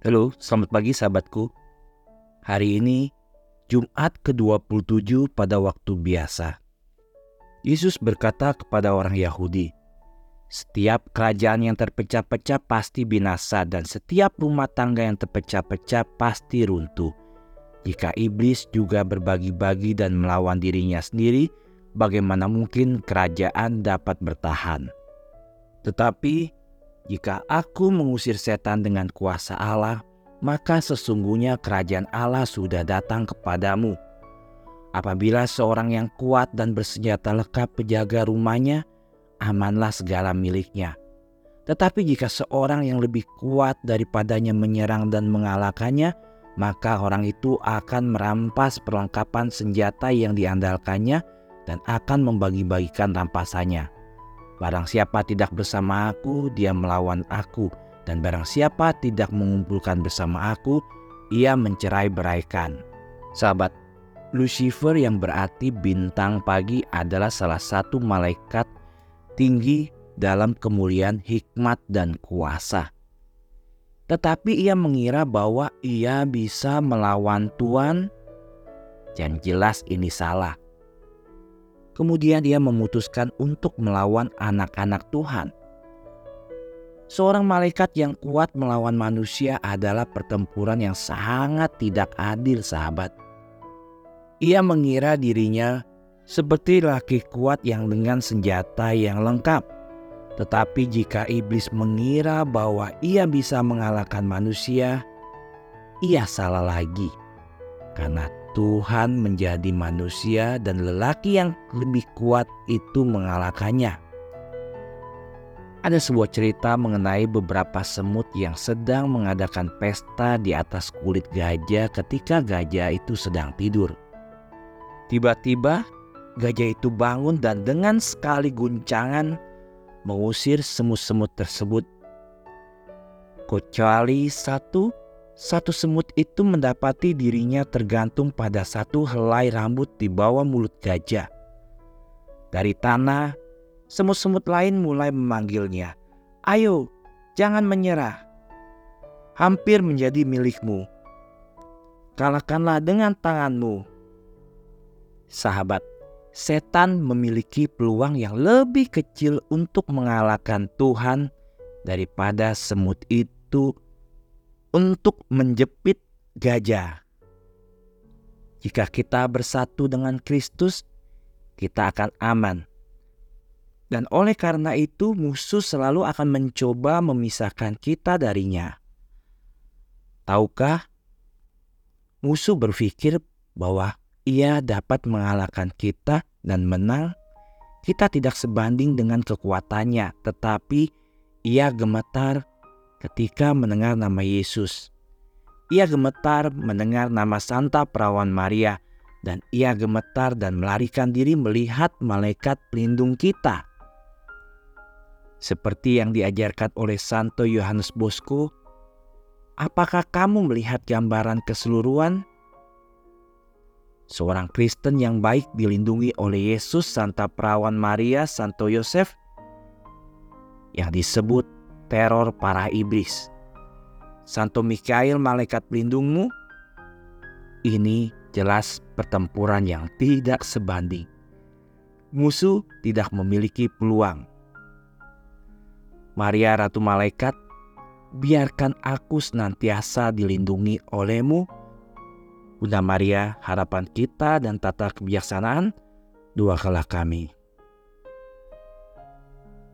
Halo, selamat pagi sahabatku. Hari ini Jumat ke-27 pada waktu biasa. Yesus berkata kepada orang Yahudi, "Setiap kerajaan yang terpecah-pecah pasti binasa dan setiap rumah tangga yang terpecah-pecah pasti runtuh. Jika iblis juga berbagi-bagi dan melawan dirinya sendiri, bagaimana mungkin kerajaan dapat bertahan?" Tetapi jika aku mengusir setan dengan kuasa Allah, maka sesungguhnya kerajaan Allah sudah datang kepadamu. Apabila seorang yang kuat dan bersenjata lengkap penjaga rumahnya, amanlah segala miliknya. Tetapi jika seorang yang lebih kuat daripadanya menyerang dan mengalahkannya, maka orang itu akan merampas perlengkapan senjata yang diandalkannya dan akan membagi-bagikan rampasannya. Barang siapa tidak bersama aku, dia melawan aku. Dan barang siapa tidak mengumpulkan bersama aku, ia mencerai beraikan. Sahabat, Lucifer yang berarti bintang pagi adalah salah satu malaikat tinggi dalam kemuliaan hikmat dan kuasa. Tetapi ia mengira bahwa ia bisa melawan Tuhan. Dan jelas ini salah. Kemudian dia memutuskan untuk melawan anak-anak Tuhan. Seorang malaikat yang kuat melawan manusia adalah pertempuran yang sangat tidak adil, sahabat. Ia mengira dirinya seperti laki kuat yang dengan senjata yang lengkap. Tetapi jika iblis mengira bahwa ia bisa mengalahkan manusia, ia salah lagi. Karena Tuhan menjadi manusia dan lelaki yang lebih kuat itu mengalahkannya. Ada sebuah cerita mengenai beberapa semut yang sedang mengadakan pesta di atas kulit gajah ketika gajah itu sedang tidur. Tiba-tiba gajah itu bangun dan dengan sekali guncangan mengusir semut-semut tersebut. Kecuali satu satu semut itu mendapati dirinya tergantung pada satu helai rambut di bawah mulut gajah. Dari tanah, semut-semut lain mulai memanggilnya, "Ayo, jangan menyerah. Hampir menjadi milikmu. Kalahkanlah dengan tanganmu." Sahabat, setan memiliki peluang yang lebih kecil untuk mengalahkan Tuhan daripada semut itu untuk menjepit gajah. Jika kita bersatu dengan Kristus, kita akan aman. Dan oleh karena itu, musuh selalu akan mencoba memisahkan kita darinya. Tahukah, musuh berpikir bahwa ia dapat mengalahkan kita dan menang. Kita tidak sebanding dengan kekuatannya, tetapi ia gemetar ketika mendengar nama Yesus. Ia gemetar mendengar nama Santa Perawan Maria dan ia gemetar dan melarikan diri melihat malaikat pelindung kita. Seperti yang diajarkan oleh Santo Yohanes Bosco, apakah kamu melihat gambaran keseluruhan? Seorang Kristen yang baik dilindungi oleh Yesus, Santa Perawan Maria, Santo Yosef, yang disebut teror para iblis. Santo Mikael malaikat pelindungmu, ini jelas pertempuran yang tidak sebanding. Musuh tidak memiliki peluang. Maria Ratu Malaikat, biarkan aku senantiasa dilindungi olehmu. Bunda Maria, harapan kita dan tata kebijaksanaan, doakanlah kami.